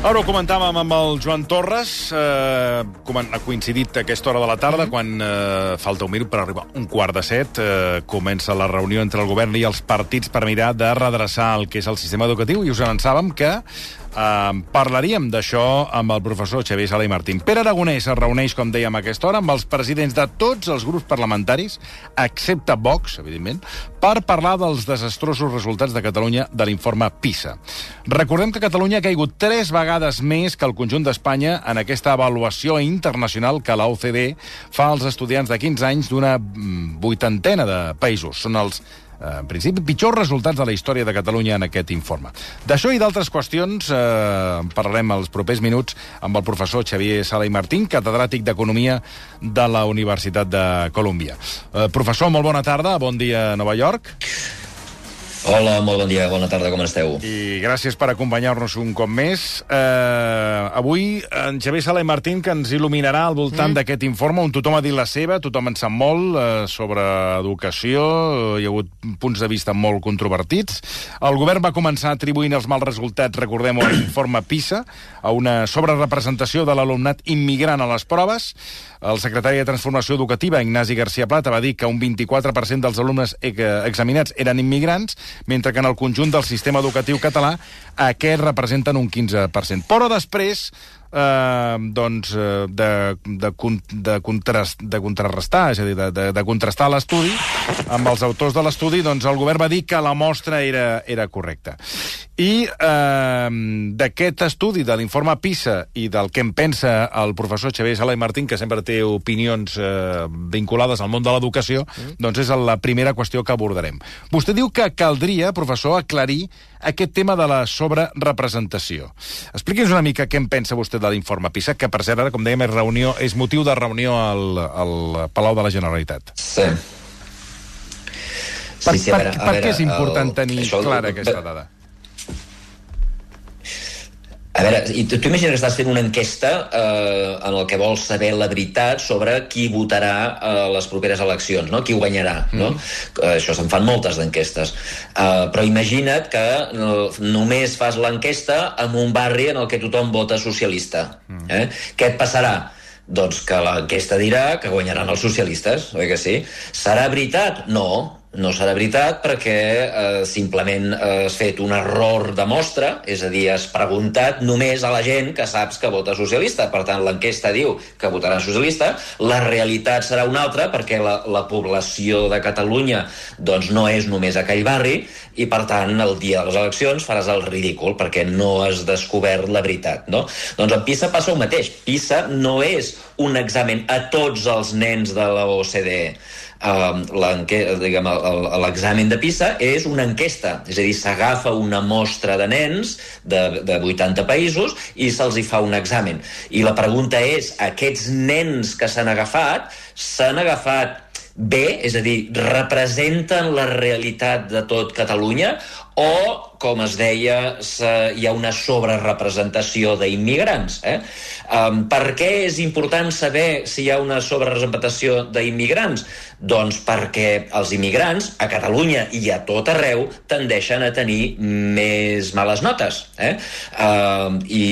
Ara ho comentàvem amb el Joan Torres, eh, ha coincidit aquesta hora de la tarda, mm -hmm. quan eh, falta un minut per arribar un quart de set, eh, comença la reunió entre el govern i els partits per mirar de redreçar el que és el sistema educatiu, i us avançàvem que Uh, parlaríem d'això amb el professor Xavier Sala i Martín. Pere Aragonès es reuneix, com dèiem, a aquesta hora amb els presidents de tots els grups parlamentaris, excepte Vox, evidentment, per parlar dels desastrosos resultats de Catalunya de l'informe PISA. Recordem que Catalunya ha caigut tres vegades més que el conjunt d'Espanya en aquesta avaluació internacional que la OCDE fa als estudiants de 15 anys d'una mm, vuitantena de països. Són els Eh, en principi, pitjors resultats de la història de Catalunya en aquest informe. D'això i d'altres qüestions eh, parlarem els propers minuts amb el professor Xavier Sala i Martín, catedràtic d'Economia de la Universitat de Colòmbia. Eh, professor, molt bona tarda, bon dia a Nova York. Hola, molt bon dia, bona tarda, com esteu? I gràcies per acompanyar-nos un cop més. Uh, avui en Xavier Sala i Martín que ens il·luminarà al voltant mm. d'aquest informe, on tothom ha dit la seva, tothom en sap molt uh, sobre educació, uh, hi ha hagut punts de vista molt controvertits. El govern va començar atribuint els mals resultats, recordem-ho, a l'informe PISA, a una sobrerepresentació de l'alumnat immigrant a les proves. El secretari de Transformació Educativa, Ignasi García Plata, va dir que un 24% dels alumnes examinats eren immigrants, mentre que en el conjunt del sistema educatiu català aquests representen un 15%. Però després eh, doncs, eh, de, de, de, contrast, de contrarrestar, és a dir, de, de, de contrastar l'estudi amb els autors de l'estudi, doncs el govern va dir que la mostra era, era correcta. I eh, d'aquest estudi, de l'informe PISA i del que en pensa el professor Xavier Sala i Martín, que sempre té opinions eh, vinculades al món de l'educació, mm. doncs és la primera qüestió que abordarem. Vostè diu que caldria, professor, aclarir aquest tema de la sobrerepresentació. Expliqui'ns una mica què en pensa vostè de l'informe PISA, que per cert ara, com dèiem, és, reunió, és motiu de reunió al, al Palau de la Generalitat. Sí. Per, sí, sí, per, veure, per veure, què és important el, tenir això, clara aquesta dada? A veure, tu imagina que estàs fent una enquesta eh, en el que vols saber la veritat sobre qui votarà a eh, les properes eleccions, no? qui guanyarà. Mm. No? Eh, això se'n fan moltes d'enquestes. Eh, però imagina't que eh, només fas l'enquesta en un barri en el que tothom vota socialista. Mm. Eh? Què et passarà? Doncs que l'enquesta dirà que guanyaran els socialistes, oi que sí? Serà veritat? No, no serà veritat perquè eh, simplement eh, has fet un error de mostra, és a dir, has preguntat només a la gent que saps que vota socialista. Per tant, l'enquesta diu que votarà socialista, la realitat serà una altra perquè la, la població de Catalunya doncs, no és només aquell barri i, per tant, el dia de les eleccions faràs el ridícul perquè no has descobert la veritat. No? Doncs en PISA passa el mateix. PISA no és un examen a tots els nens de la OCDE l'examen de PISA és una enquesta, és a dir, s'agafa una mostra de nens de, de 80 països i se'ls hi fa un examen. I la pregunta és, aquests nens que s'han agafat, s'han agafat bé, és a dir, representen la realitat de tot Catalunya o com es deia, hi ha una sobrerepresentació d'immigrants. Eh? Um, per què és important saber si hi ha una sobrerepresentació d'immigrants? Doncs perquè els immigrants, a Catalunya i a tot arreu, tendeixen a tenir més males notes. Eh? Uh, I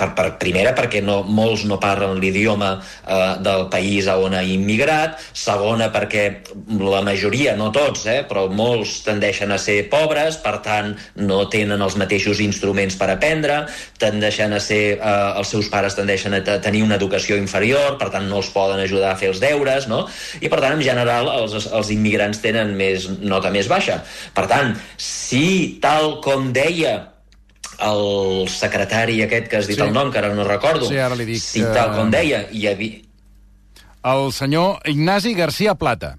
per, per primera, perquè no, molts no parlen l'idioma uh, del país a on ha immigrat. Segona, perquè la majoria, no tots, eh, però molts tendeixen a ser pobres, per tant, no tenen els mateixos instruments per aprendre, tendeixen a ser, eh, els seus pares tendeixen a tenir una educació inferior, per tant no els poden ajudar a fer els deures, no? I per tant, en general, els, els immigrants tenen més nota més baixa. Per tant, si tal com deia el secretari aquest que has dit sí. el nom, que ara no recordo, sí, ara li dic, si tal com deia hi havia... El senyor Ignasi García Plata.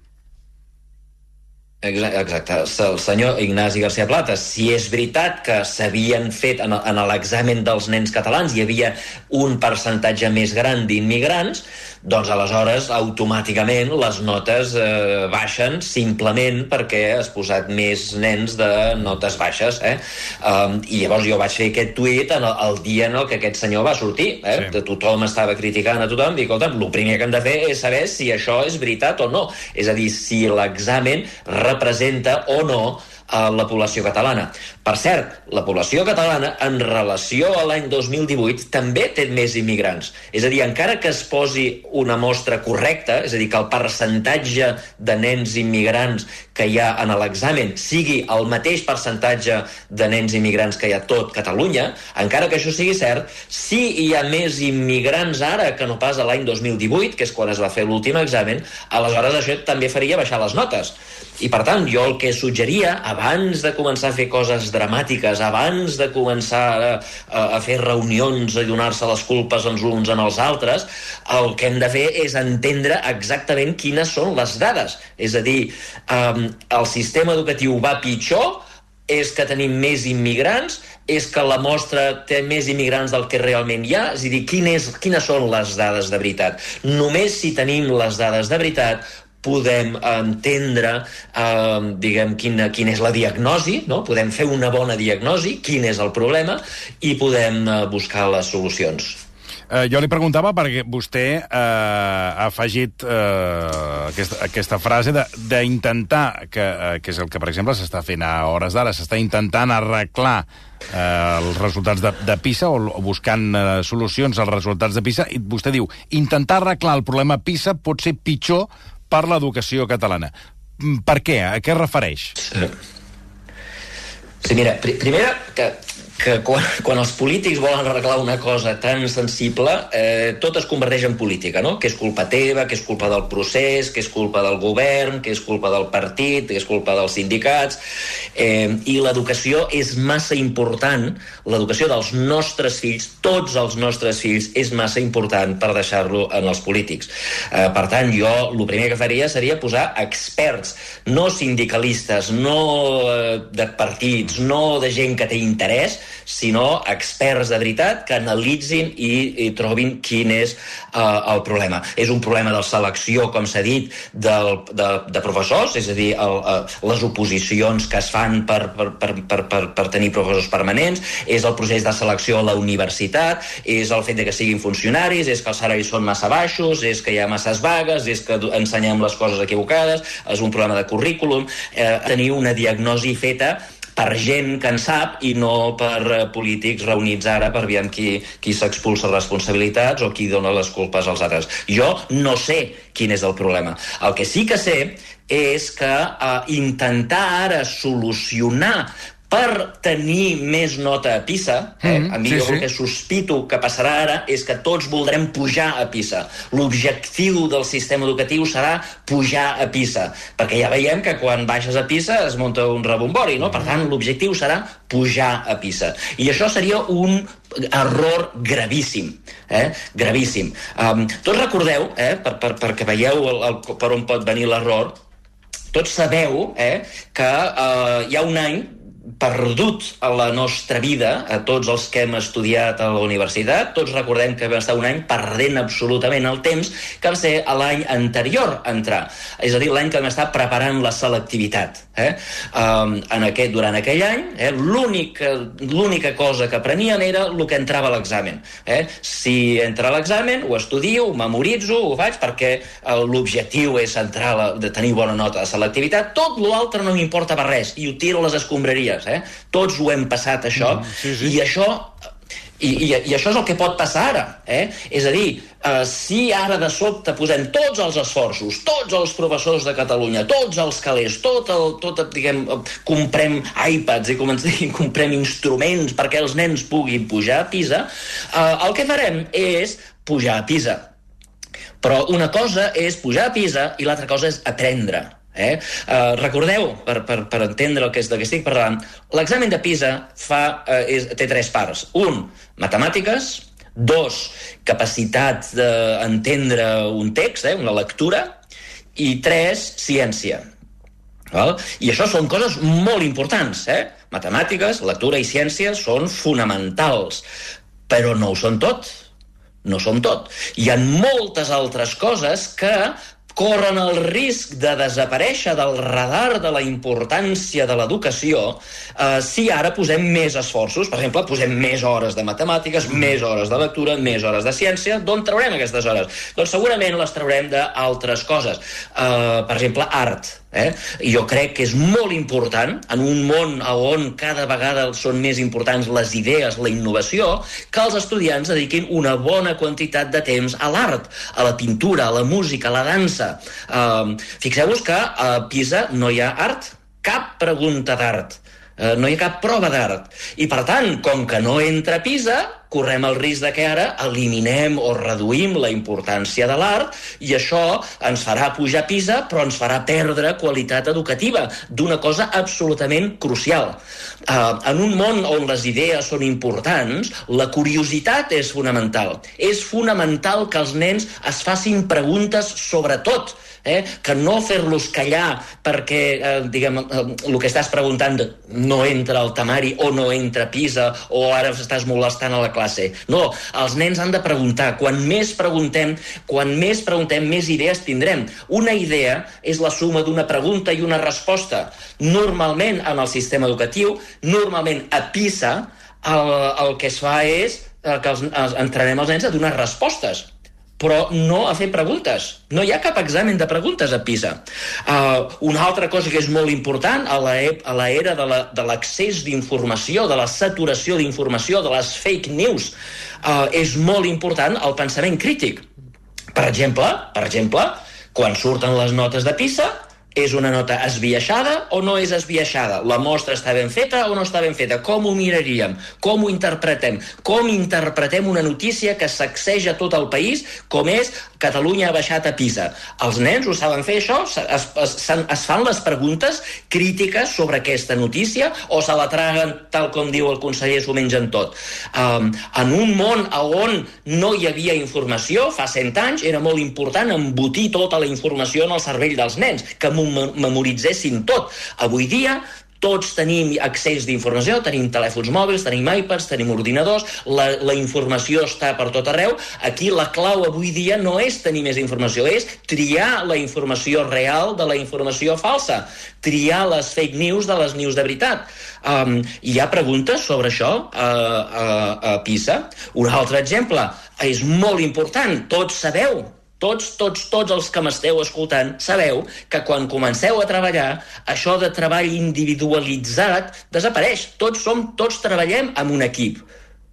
Exacte, el senyor Ignasi García Plata, si és veritat que s'havien fet en, en l'examen dels nens catalans hi havia un percentatge més gran d'immigrants, doncs aleshores automàticament les notes eh, baixen simplement perquè has posat més nens de notes baixes. Eh? Um, I llavors jo vaig fer aquest tuit en el, el dia en el que aquest senyor va sortir. Eh? Sí. De tothom estava criticant a tothom, i escolta, el primer que hem de fer és saber si això és veritat o no. És a dir, si l'examen representa o no a la població catalana. Per cert, la població catalana, en relació a l'any 2018, també té més immigrants. És a dir, encara que es posi una mostra correcta, és a dir, que el percentatge de nens immigrants que hi ha en l'examen sigui el mateix percentatge de nens immigrants que hi ha tot Catalunya, encara que això sigui cert, si hi ha més immigrants ara que no pas a l'any 2018, que és quan es va fer l'últim examen, aleshores això també faria baixar les notes. I per tant, jo el que suggeria, abans de començar a fer coses dramàtiques, abans de començar a, a fer reunions, a donar-se les culpes els uns en els altres, el que hem de fer és entendre exactament quines són les dades. És a dir, um, el sistema educatiu va pitjor, és que tenim més immigrants, és que la mostra té més immigrants del que realment hi ha? És a dir, quines, quines són les dades de veritat? Només si tenim les dades de veritat podem entendre eh, diguem, quina, quina és la diagnosi, no? podem fer una bona diagnosi, quin és el problema, i podem eh, buscar les solucions. Eh, jo li preguntava perquè vostè eh, ha afegit eh, aquesta, aquesta frase d'intentar, que, eh, que és el que, per exemple, s'està fent a hores d'ara, s'està intentant arreglar eh, els resultats de, de PISA o, o buscant eh, solucions als resultats de PISA, i vostè diu, intentar arreglar el problema PISA pot ser pitjor per l'educació catalana. Mm, per què? A què es refereix? Sí. Sí, mira, pr primera, que que quan, quan els polítics volen arreglar una cosa tan sensible, eh, tot es converteix en política, no? Que és culpa teva, que és culpa del procés, que és culpa del govern, que és culpa del partit, que és culpa dels sindicats... Eh, I l'educació és massa important, l'educació dels nostres fills, tots els nostres fills, és massa important per deixar-lo en els polítics. Eh, per tant, jo el primer que faria seria posar experts, no sindicalistes, no eh, de partits, no de gent que té interès, sinó experts de veritat que analitzin i, i trobin quin és uh, el problema. És un problema de selecció, com s'ha dit, del, de, de professors, és a dir, el, uh, les oposicions que es fan per, per, per, per, per, per tenir professors permanents, és el procés de selecció a la universitat, és el fet de que siguin funcionaris, és que els salaris són massa baixos, és que hi ha masses vagues, és que ensenyem les coses equivocades, és un problema de currículum, eh, tenir una diagnosi feta per gent que en sap i no per uh, polítics reunits ara per veure qui, qui s'expulsa responsabilitats o qui dona les culpes als altres. Jo no sé quin és el problema. El que sí que sé és que uh, intentar ara solucionar per tenir més nota a PISA, eh? Mm, a mi sí, jo sí. el que sospito que passarà ara és que tots voldrem pujar a PISA. L'objectiu del sistema educatiu serà pujar a PISA, perquè ja veiem que quan baixes a PISA es munta un rebombori, no? Per tant, l'objectiu serà pujar a PISA. I això seria un error gravíssim, eh? gravíssim. Um, tots recordeu, eh, per, per, perquè veieu el, el, per on pot venir l'error, tots sabeu eh, que uh, hi ha un any perdut a la nostra vida, a tots els que hem estudiat a la universitat. Tots recordem que vam estar un any perdent absolutament el temps, que va ser l'any anterior a entrar. És a dir, l'any que vam estar preparant la selectivitat. Eh? Um, en aquest, durant aquell any, eh, l'única cosa que aprenien era el que entrava a l'examen. Eh? Si entra a l'examen, ho estudio, ho memoritzo, ho faig, perquè eh, l'objectiu és entrar la, de tenir bona nota de selectivitat. Tot l'altre no m'importa per res, i ho tiro a les escombraries. Eh? Tots ho hem passat, això, mm, sí, sí. i això i, i, I això és el que pot passar ara. Eh? És a dir, eh, si ara de sobte posem tots els esforços, tots els professors de Catalunya, tots els calés, tot el, tot, diguem, comprem iPads i, comencem, comprem instruments perquè els nens puguin pujar a Pisa, eh, el que farem és pujar a Pisa. Però una cosa és pujar a Pisa i l'altra cosa és aprendre. Eh? Uh, recordeu, per, per, per entendre el que és de què estic parlant, l'examen de PISA fa, uh, és, té tres parts. Un, matemàtiques, dos, capacitat d'entendre un text, eh, una lectura, i tres, ciència. Val? I això són coses molt importants. Eh? Matemàtiques, lectura i ciència són fonamentals, però no ho són tot. No són tot. Hi ha moltes altres coses que corren el risc de desaparèixer del radar de la importància de l'educació eh, si ara posem més esforços. Per exemple, posem més hores de matemàtiques, més hores de lectura, més hores de ciència. D'on traurem aquestes hores? Doncs segurament les traurem d'altres coses. Eh, per exemple, art. Eh? Jo crec que és molt important, en un món on cada vegada són més importants les idees, la innovació, que els estudiants dediquin una bona quantitat de temps a l'art, a la pintura, a la música, a la dansa. Uh, Fixeu-vos que a Pisa no hi ha art, cap pregunta d'art. Uh, no hi ha cap prova d'art. I, per tant, com que no entra Pisa, correm el risc de que ara eliminem o reduïm la importància de l'art i això ens farà pujar PISA però ens farà perdre qualitat educativa d'una cosa absolutament crucial. Uh, en un món on les idees són importants, la curiositat és fonamental. És fonamental que els nens es facin preguntes sobre tot eh? que no fer-los callar perquè, eh, diguem, eh, el que estàs preguntant no entra al temari o no entra Pisa o ara estàs molestant a la classe. No, els nens han de preguntar. Quan més preguntem, quan més preguntem, més idees tindrem. Una idea és la suma d'una pregunta i una resposta. Normalment, en el sistema educatiu, normalment a PISA, el, el que es fa és eh, que els, els, entrenem els nens a donar respostes però no a fer preguntes. No hi ha cap examen de preguntes a PISA. Uh, una altra cosa que és molt important a l'era de l'accés la, d'informació, de la saturació d'informació, de les fake news, uh, és molt important el pensament crític. Per exemple, per exemple, quan surten les notes de PISA, és una nota esbiaixada o no és esbiaixada? La mostra està ben feta o no està ben feta? Com ho miraríem? Com ho interpretem? Com interpretem una notícia que sacseja tot el país, com és Catalunya ha baixat a Pisa? Els nens ho saben fer, això? Es, es, es fan les preguntes crítiques sobre aquesta notícia o se la traguen, tal com diu el conseller, s'ho mengen tot? Um, en un món on no hi havia informació, fa 100 anys, era molt important embotir tota la informació en el cervell dels nens, que memoritzessin tot. Avui dia tots tenim accés d'informació, tenim telèfons mòbils, tenim iPads, tenim ordinadors, la, la informació està per tot arreu. Aquí la clau avui dia no és tenir més informació, és triar la informació real de la informació falsa, triar les fake news de les news de veritat. Um, hi ha preguntes sobre això a, a, a PISA? Un altre exemple, és molt important, tots sabeu tots, tots, tots els que m'esteu escoltant sabeu que quan comenceu a treballar, això de treball individualitzat desapareix. Tots som, tots treballem amb un equip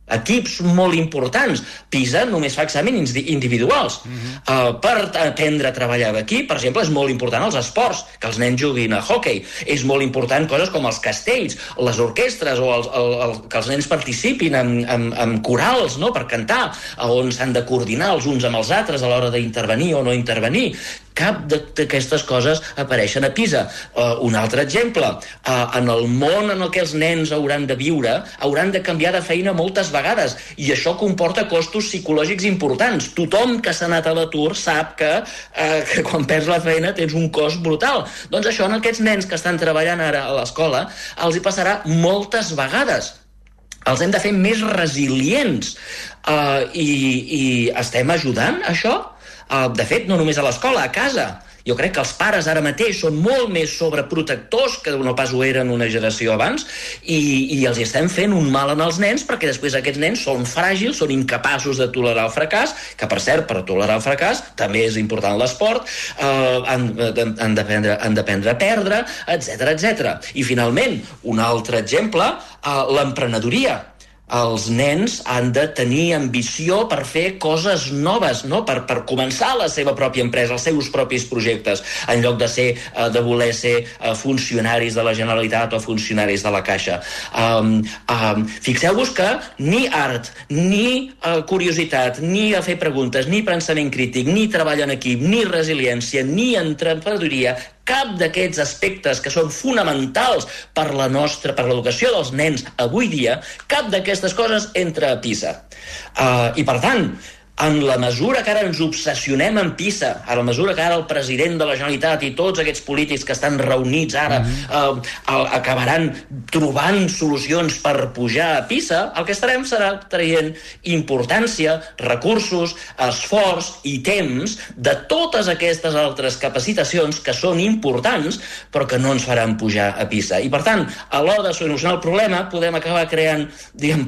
equips molt importants. PISA només fa exàmens individuals. Uh -huh. uh, per aprendre a treballar d'equip, per exemple, és molt important els esports, que els nens juguin a hockey. És molt important coses com els castells, les orquestres, o els, el, el, que els nens participin en, en, en corals no? per cantar, on s'han de coordinar els uns amb els altres a l'hora d'intervenir o no intervenir cap d'aquestes coses apareixen a PISA. Uh, un altre exemple, uh, en el món en el que els nens hauran de viure, hauran de canviar de feina moltes vegades, i això comporta costos psicològics importants. Tothom que s'ha anat a l'atur sap que, uh, que quan perds la feina tens un cost brutal. Doncs això en aquests nens que estan treballant ara a l'escola els hi passarà moltes vegades els hem de fer més resilients uh, i, i estem ajudant això? Uh, de fet, no només a l'escola, a casa. Jo crec que els pares ara mateix són molt més sobreprotectors que no pas ho eren una generació abans i, i els estem fent un mal en els nens perquè després aquests nens són fràgils, són incapaços de tolerar el fracàs, que per cert, per tolerar el fracàs també és important l'esport, eh, han, han d'aprendre han d'aprendre a perdre, etc etc. I finalment, un altre exemple, eh, l'emprenedoria els nens han de tenir ambició per fer coses noves, no? per, per començar la seva pròpia empresa, els seus propis projectes, en lloc de ser eh, de voler ser eh, funcionaris de la Generalitat o funcionaris de la Caixa. Um, um, Fixeu-vos que ni art, ni uh, curiositat, ni a fer preguntes, ni pensament crític, ni treball en equip, ni resiliència, ni emprenedoria, cap d'aquests aspectes que són fonamentals per la nostra, per l'educació dels nens avui dia, cap d'aquestes coses entra a PISA. Uh, I per tant, en la mesura que ara ens obsessionem en PISA, a la mesura que ara el president de la Generalitat i tots aquests polítics que estan reunits ara mm -hmm. eh, acabaran trobant solucions per pujar a PISA, el que estarem serà traient importància, recursos, esforç i temps de totes aquestes altres capacitacions que són importants però que no ens faran pujar a PISA. I per tant, a l'hora de solucionar el problema podem acabar creant, diguem,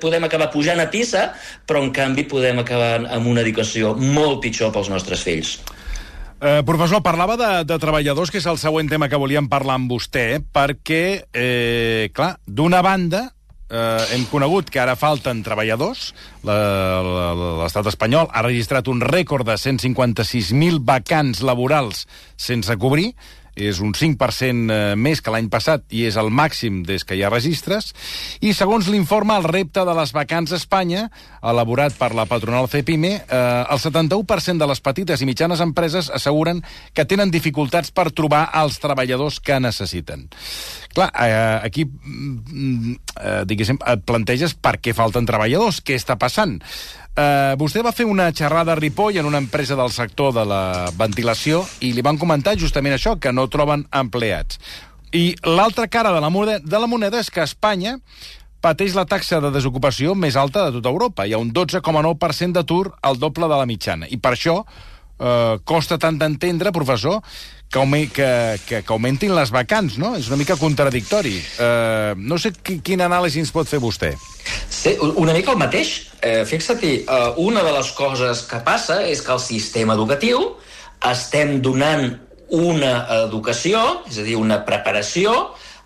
podem acabar pujant a PISA, però en canvi podem acabar amb una educació molt pitjor pels nostres fills. Eh, professor, parlava de, de treballadors, que és el següent tema que volíem parlar amb vostè, perquè, eh, clar, d'una banda, eh, hem conegut que ara falten treballadors. L'estat espanyol ha registrat un rècord de 156.000 vacants laborals sense cobrir és un 5% eh, més que l'any passat i és el màxim des que hi ha registres. I segons l'informe El repte de les vacants a Espanya, elaborat per la patronal CEPIME, eh, el 71% de les petites i mitjanes empreses asseguren que tenen dificultats per trobar els treballadors que necessiten. Clar, eh, aquí, mm, eh, diguéssim, et planteges per què falten treballadors, què està passant. Uh, vostè va fer una xerrada a Ripoll en una empresa del sector de la ventilació i li van comentar justament això, que no troben empleats. I l'altra cara de la, moneda, de la moneda és que Espanya pateix la taxa de desocupació més alta de tota Europa. Hi ha un 12,9% d'atur, al doble de la mitjana. I per això eh, costa tant d'entendre, professor, que, que, que, que augmentin les vacants, no? És una mica contradictori. Eh, no sé quin anàlisi ens pot fer vostè. Sí, una mica el mateix. Eh, Fixa-t'hi, eh, una de les coses que passa és que el sistema educatiu estem donant una educació, és a dir, una preparació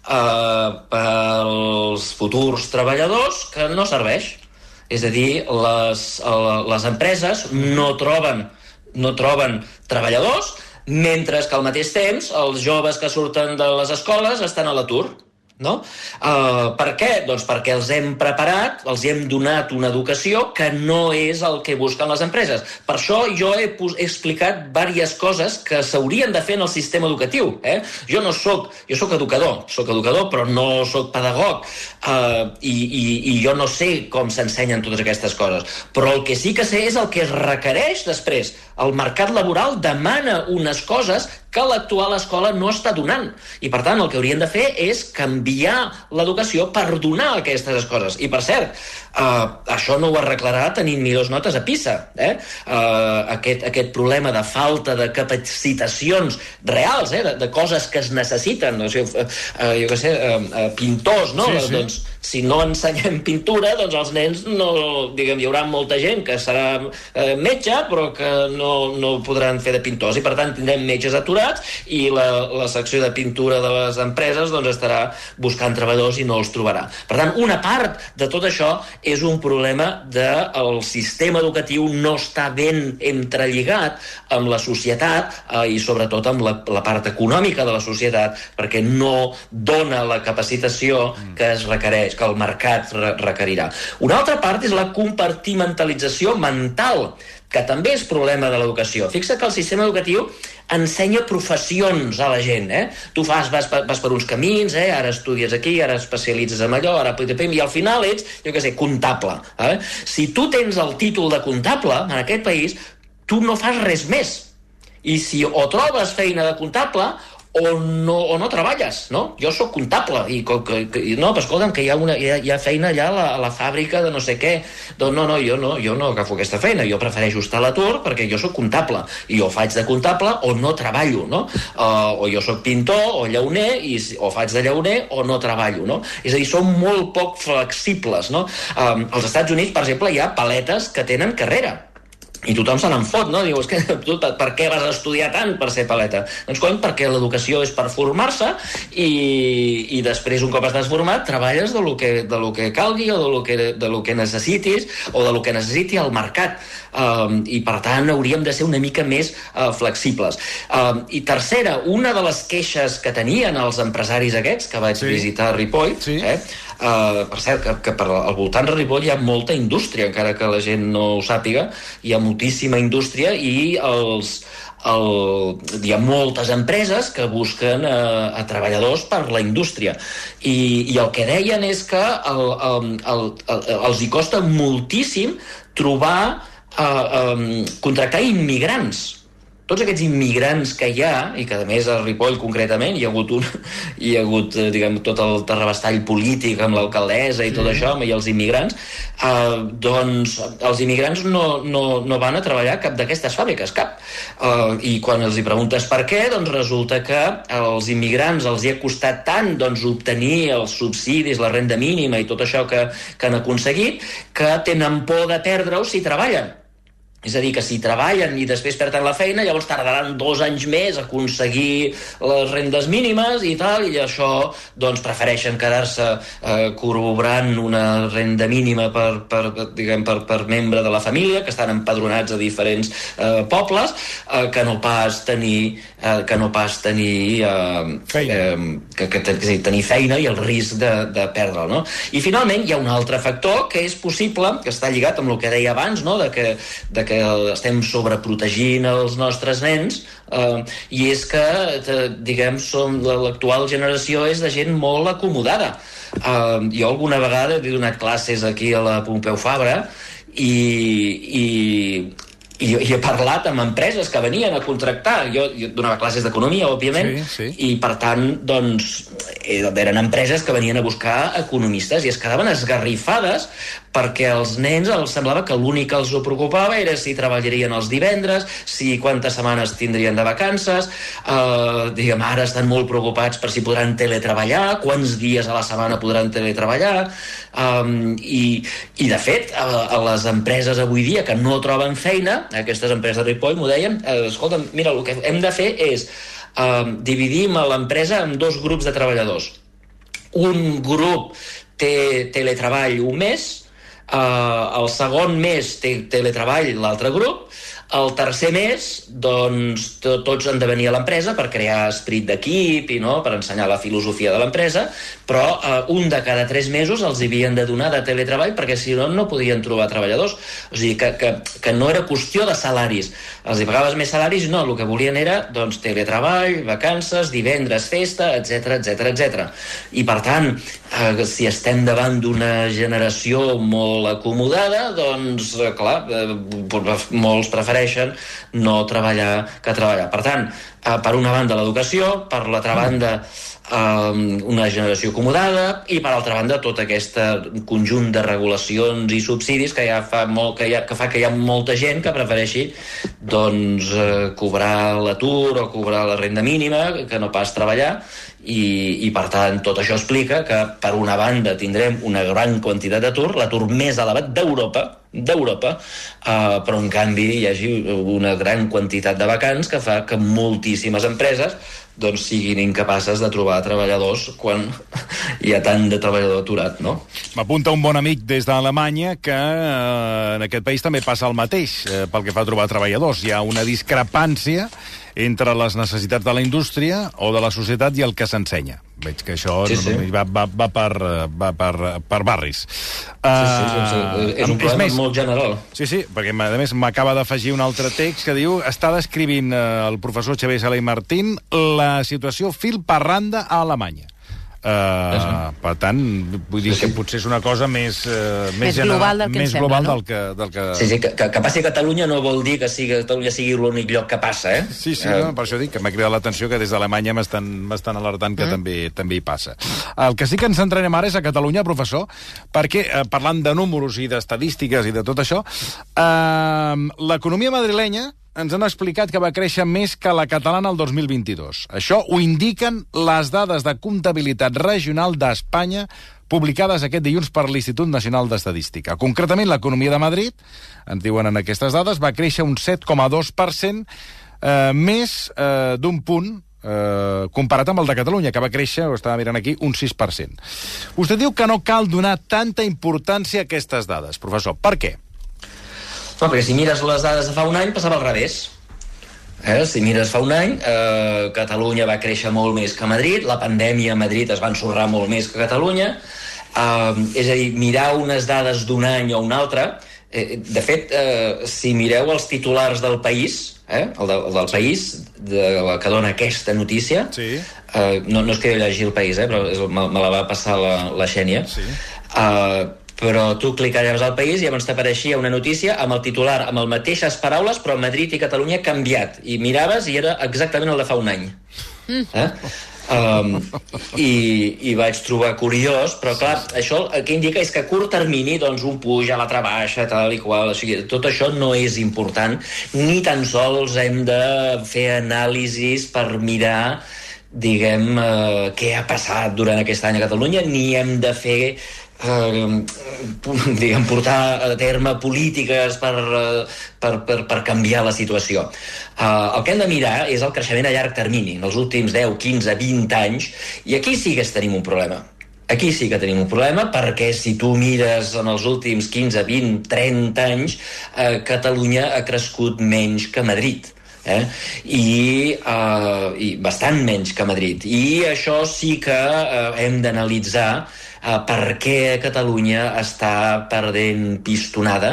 eh, pels futurs treballadors que no serveix. És a dir, les, eh, les empreses no troben, no troben treballadors, mentre que al mateix temps els joves que surten de les escoles estan a l'atur. No? Uh, per què? Doncs perquè els hem preparat, els hem donat una educació que no és el que busquen les empreses. Per això jo he, he explicat diverses coses que s'haurien de fer en el sistema educatiu. Eh? Jo no sóc, jo sóc educador, sóc educador però no sóc pedagog uh, i, i, i jo no sé com s'ensenyen totes aquestes coses. Però el que sí que sé és el que es requereix després. El mercat laboral demana unes coses que l'actual escola no està donant. I, per tant, el que haurien de fer és canviar l'educació per donar aquestes coses. I, per cert, eh, això no ho arreglarà tenint millors notes a PISA. Eh? Eh, aquest, aquest problema de falta de capacitacions reals, eh? de, de coses que es necessiten. O sigui, eh, jo què sé, eh, eh, pintors, no? Sí, sí. Doncs, si no ensenyem pintura, doncs els nens no, diguem, hi haurà molta gent que serà eh, metge, però que no, no podran fer de pintors, i per tant tindrem metges aturats i la, la secció de pintura de les empreses doncs, estarà buscant treballadors i no els trobarà. Per tant, una part de tot això és un problema de sistema educatiu no està ben entrelligat amb la societat eh, i sobretot amb la, la part econòmica de la societat perquè no dona la capacitació que es requereix, que el mercat re requerirà. Una altra part és la compartimentalització mental que també és problema de l'educació. Fixa que el sistema educatiu ensenya professions a la gent, eh? Tu fas, vas, vas per uns camins, eh? Ara estudies aquí, ara especialitzes en allò, ara i al final ets, jo què sé, comptable. Eh? Si tu tens el títol de comptable en aquest país, tu no fas res més. I si o trobes feina de comptable o no, o no treballes, no? Jo sóc comptable i, que, que, no, però escolta'm, que hi ha, una, hi ha, hi ha feina allà a la, a la fàbrica de no sé què. Doncs no, no, jo no, jo no agafo aquesta feina, jo prefereixo estar a l'atur perquè jo sóc comptable i o faig de comptable o no treballo, no? Uh, o jo sóc pintor o llauner i, o faig de llauner o no treballo, no? És a dir, som molt poc flexibles, no? Um, als Estats Units, per exemple, hi ha paletes que tenen carrera i tothom se n'en fot, no? Diu, que tu, per què vas estudiar tant per ser paleta? Doncs coi, perquè l'educació és per formar-se i, i després, un cop estàs format, treballes de lo que, de lo que calgui o de lo que, de lo que necessitis o de lo que necessiti el mercat. Um, I, per tant, hauríem de ser una mica més uh, flexibles. Um, I tercera, una de les queixes que tenien els empresaris aquests, que vaig sí. visitar a Ripoll, sí. eh, Uh, per cert, que, que per al voltant de Ripoll hi ha molta indústria, encara que la gent no ho sàpiga, hi ha moltíssima indústria i els, el, hi ha moltes empreses que busquen eh, a treballadors per la indústria. I, i el que deien és que el, el, el, el, els hi costa moltíssim trobar uh, um, contractar immigrants tots aquests immigrants que hi ha, i que a més a Ripoll concretament hi ha hagut, un, hi ha hagut eh, diguem, tot el terrabastall polític amb l'alcaldessa i tot això, i els immigrants, eh, doncs els immigrants no, no, no van a treballar cap d'aquestes fàbriques, cap. Eh, I quan els hi preguntes per què, doncs resulta que als immigrants els hi ha costat tant doncs, obtenir els subsidis, la renda mínima i tot això que, que han aconseguit, que tenen por de perdre-ho si treballen és a dir, que si treballen i després perden la feina, llavors tardaran dos anys més a aconseguir les rendes mínimes i tal, i això doncs prefereixen quedar-se eh, corroborant una renda mínima per, per, diguem, per, per membre de la família, que estan empadronats a diferents eh, pobles, eh, que no pas tenir eh, que no pas tenir eh, feina. Eh, que, que, que tenir feina i el risc de, de perdre'l, no? I finalment hi ha un altre factor que és possible, que està lligat amb el que deia abans, no? de que, de que estem sobreprotegint els nostres nens eh, i és que, te, diguem, som l'actual generació és de gent molt acomodada. Eh, jo alguna vegada he donat classes aquí a la Pompeu Fabra i, i i, i he parlat amb empreses que venien a contractar. Jo, jo donava classes d'economia, òbviament, sí, sí. i per tant, doncs, eren empreses que venien a buscar economistes i es quedaven esgarrifades perquè als nens els semblava que l'únic que els ho preocupava era si treballarien els divendres, si quantes setmanes tindrien de vacances, eh, diguem, ara estan molt preocupats per si podran teletreballar, quants dies a la setmana podran teletreballar, um, i, i de fet, a, a les empreses avui dia que no troben feina, aquestes empreses de Ripoll m'ho deien, eh, escolta, mira, el que hem de fer és eh, dividim l'empresa en dos grups de treballadors. Un grup té teletreball un mes, Uh, el segon mes té teletreball l'altre grup, el tercer mes, doncs, to tots han de venir a l'empresa per crear esprit d'equip i no? per ensenyar la filosofia de l'empresa, però eh, un de cada tres mesos els havien de donar de teletreball perquè si no no podien trobar treballadors. O sigui, que, que, que no era qüestió de salaris. Els hi pagaves més salaris, no, el que volien era doncs, teletreball, vacances, divendres, festa, etc etc etc. I per tant, eh, si estem davant d'una generació molt acomodada, doncs, eh, clar, eh, molts prefereixen no treballar que treballar. Per tant, eh, per una banda l'educació, per l'altra banda eh, una generació acomodada i per altra banda tot aquest conjunt de regulacions i subsidis que ja fa, molt, que, ja, que fa que hi ha molta gent que prefereixi doncs, eh, cobrar l'atur o cobrar la renda mínima que no pas treballar i, i per tant tot això explica que per una banda tindrem una gran quantitat d'atur, l'atur més elevat d'Europa, d'Europa, eh, però en canvi hi hagi una gran quantitat de vacants que fa que moltíssimes empreses doncs siguin incapaces de trobar treballadors quan hi ha tant de treballador aturat, no? M'apunta un bon amic des d'Alemanya que eh, en aquest país també passa el mateix eh, pel que fa a trobar treballadors. Hi ha una discrepància entre les necessitats de la indústria o de la societat i el que s'ensenya. Veig que això sí, sí. Va, va, va, per, va per, per barris. Sí, sí, sí, sí. Uh, és un problema és més, molt general. Sí, sí, perquè a més m'acaba d'afegir un altre text que diu està descrivint uh, el professor Xavier Sala i Martín la situació fil per randa a Alemanya. Uh, per tant, vull dir sí, sí. que potser és una cosa més, uh, més, més global del que més sembla, global no? del que, del que... Sí, sí, que, que, que passi a Catalunya no vol dir que sigui, Catalunya sigui l'únic lloc que passa, eh? Sí, sí, uh... no, per això dic que m'ha cridat l'atenció que des d'Alemanya m'estan alertant que mm. també també hi passa. El que sí que ens centrarem ara és a Catalunya, professor, perquè, eh, parlant de números i d'estadístiques i de tot això, eh, l'economia madrilenya ens han explicat que va créixer més que la catalana el 2022. Això ho indiquen les dades de comptabilitat regional d'Espanya publicades aquest dilluns per l'Institut Nacional d'Estadística. Concretament, l'economia de Madrid, ens diuen en aquestes dades, va créixer un 7,2%, eh, més eh, d'un punt eh, comparat amb el de Catalunya, que va créixer, ho estava mirant aquí, un 6%. Vostè diu que no cal donar tanta importància a aquestes dades, professor. Per què? No, perquè si mires les dades de fa un any passava al revés. Eh? Si mires fa un any, eh, Catalunya va créixer molt més que Madrid, la pandèmia a Madrid es va ensorrar molt més que Catalunya, eh, és a dir, mirar unes dades d'un any o un altre, eh, de fet, eh, si mireu els titulars del país, eh, el, de, el del país, de la que dona aquesta notícia, sí. eh, no, no és que jo llegi el país, eh, però és, me, me la va passar la, la Xènia, sí. eh, però tu clicaries al país i llavors t'apareixia una notícia amb el titular, amb les mateixes paraules, però Madrid i Catalunya canviat. I miraves i era exactament el de fa un any. Eh? Um, i, i vaig trobar curiós, però clar, això el que indica és que a curt termini doncs un puja, l'altre baixa, tal i qual, o sigui, tot això no és important, ni tan sols hem de fer anàlisis per mirar diguem, eh, què ha passat durant aquest any a Catalunya, ni hem de fer eh, diguem, portar a terme polítiques per, eh, per, per, per canviar la situació. Eh, el que hem de mirar és el creixement a llarg termini, en els últims 10, 15, 20 anys, i aquí sí que tenim un problema. Aquí sí que tenim un problema perquè si tu mires en els últims 15, 20, 30 anys, eh, Catalunya ha crescut menys que Madrid. Eh? I, eh, i bastant menys que Madrid. I això sí que eh, hem d'analitzar uh, per què Catalunya està perdent pistonada.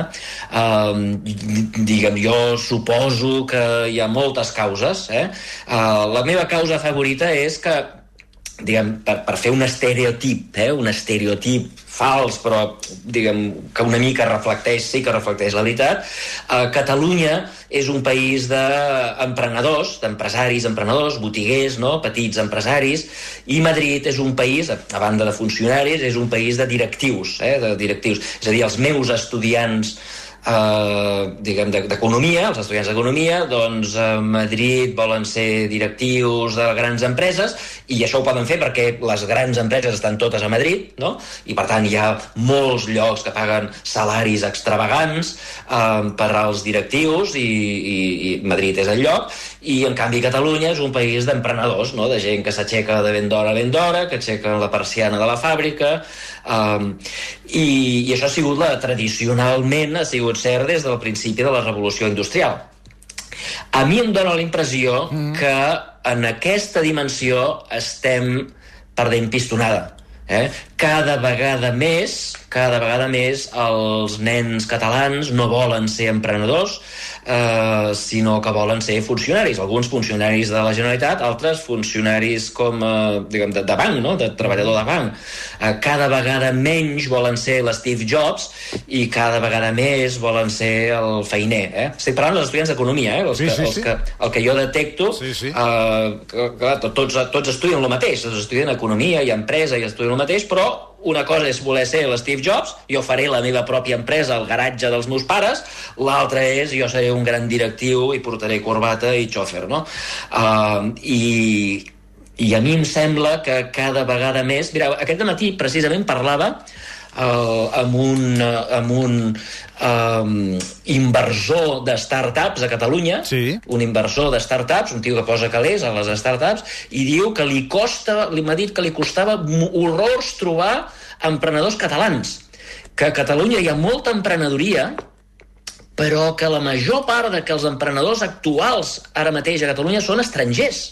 Uh, diguem, jo suposo que hi ha moltes causes. Eh? Uh, la meva causa favorita és que diguem, per, per fer un estereotip, eh? un estereotip fals, però diguem que una mica reflecteix, sí que reflecteix la veritat. Eh, Catalunya és un país d'emprenedors, d'empresaris, emprenedors, botiguers, no? petits empresaris, i Madrid és un país, a banda de funcionaris, és un país de directius, eh? de directius. És a dir, els meus estudiants eh, diguem, d'economia, els estudiants d'economia, doncs a Madrid volen ser directius de grans empreses i això ho poden fer perquè les grans empreses estan totes a Madrid, no? I per tant hi ha molts llocs que paguen salaris extravagants eh, per als directius i, i, i Madrid és el lloc i en canvi Catalunya és un país d'emprenedors, no? de gent que s'aixeca de ben d'hora a ben d'hora, que aixeca la persiana de la fàbrica, um, i, i això ha sigut la, tradicionalment ha sigut cert des del principi de la revolució industrial. A mi em dóna la impressió mm. que en aquesta dimensió estem perdent pistonada. Eh? Cada vegada més, cada vegada més els nens catalans no volen ser emprenedors, eh, sinó que volen ser funcionaris. Alguns funcionaris de la Generalitat, altres funcionaris com, eh, diguem, de, de banc, no? de treballador de banc. Eh, cada vegada menys volen ser l'Steve Jobs i cada vegada més volen ser el feiner. Eh? Estic parlant dels estudiants d'economia, eh? els sí, que, sí, els sí. que, el que jo detecto, sí, sí. Eh, que, que, tots, tots estudien el mateix, tots estudien economia i empresa i estudien el mateix, però una cosa és voler ser l'Steve Jobs, jo faré la meva pròpia empresa al garatge dels meus pares, l'altra és jo seré un gran directiu i portaré corbata i xòfer, no? Uh, I, I a mi em sembla que cada vegada més... Mira, aquest matí precisament parlava uh, amb un, uh, amb un um, inversor de startups a Catalunya, sí. un inversor de startups, un tio que posa calés a les startups, i diu que li costa, li m'ha dit que li costava horrors trobar emprenedors catalans, que a Catalunya hi ha molta emprenedoria, però que la major part de que els emprenedors actuals ara mateix a Catalunya són estrangers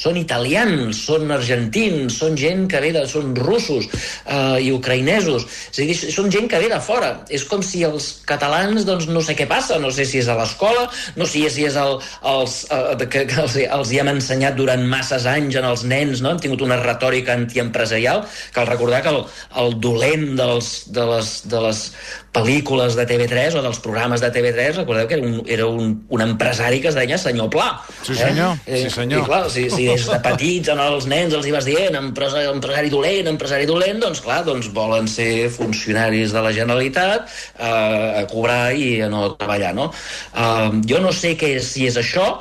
són italians, són argentins, són gent que ve de... són russos eh, i ucraïnesos. És a dir, són gent que ve de fora. És com si els catalans, doncs, no sé què passa, no sé si és a l'escola, no sé si és el, els, eh, que, que els, els hi hem ensenyat durant masses anys en els nens, no? hem tingut una retòrica antiempresarial, cal recordar que el, el dolent dels, de, les, de les pel·lícules de TV3 o dels programes de TV3, recordeu que era un, era un, un empresari que es deia senyor Pla. Sí, senyor. Eh? Sí, senyor. I, clar, si, si des de petits en els nens els hi vas dient empresari, empresari dolent, empresari dolent, doncs clar, doncs volen ser funcionaris de la Generalitat eh, a cobrar i a no treballar, no? Eh, jo no sé què, si és això,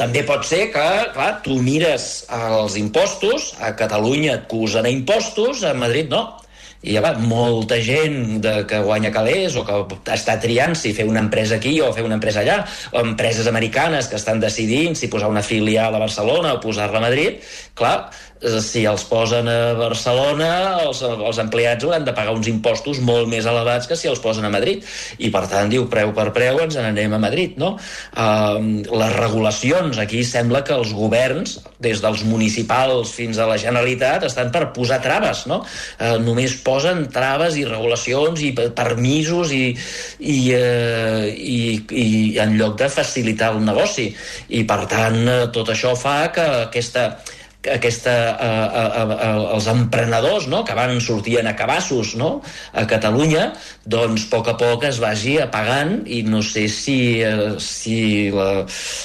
també pot ser que, clar, tu mires els impostos, a Catalunya et acusen a impostos, a Madrid no i va, molta gent de, que guanya calés o que està triant si fer una empresa aquí o fer una empresa allà, o empreses americanes que estan decidint si posar una filial a Barcelona o posar-la a Madrid, clar, Eh, si els posen a Barcelona, els, els empleats hauran de pagar uns impostos molt més elevats que si els posen a Madrid. I, per tant, diu, preu per preu ens n'anem a Madrid, no? Uh, les regulacions, aquí sembla que els governs, des dels municipals fins a la Generalitat, estan per posar traves, no? Uh, només posen traves i regulacions i permisos i, i, uh, i, i en lloc de facilitar el negoci. I, per tant, tot això fa que aquesta aquesta, a, a, a, els emprenedors no? que van sortint a cabassos no? a Catalunya, doncs a poc a poc es vagi apagant i no sé si, eh, si la,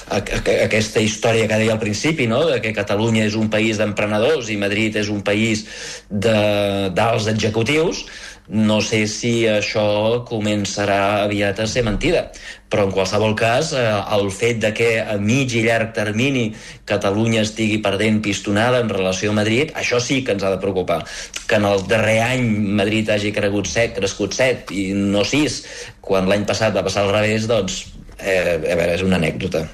a, a, aquesta història que deia al principi, no? de que Catalunya és un país d'emprenedors i Madrid és un país d'alts executius, no sé si això començarà aviat a ser mentida, però en qualsevol cas eh, el fet de que a mig i llarg termini Catalunya estigui perdent pistonada en relació a Madrid, això sí que ens ha de preocupar. Que en el darrer any Madrid hagi cregut set, crescut 7 i no 6, quan l'any passat va passar al revés, doncs, eh, a veure, és una anècdota.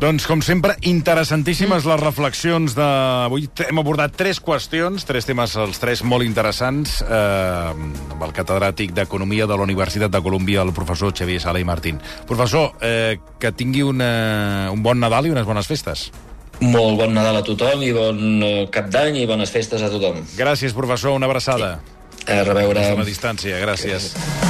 Doncs, com sempre, interessantíssimes les reflexions d'avui. Hem abordat tres qüestions, tres temes, els tres molt interessants, eh, amb el catedràtic d'Economia de la Universitat de Colòmbia, el professor Xavier Sala i Martín. Professor, eh, que tingui una, un bon Nadal i unes bones festes. Molt bon Nadal a tothom i bon eh, cap d'any i bones festes a tothom. Gràcies, professor. Una abraçada. Sí. A reveure. A la distància, gràcies. gràcies.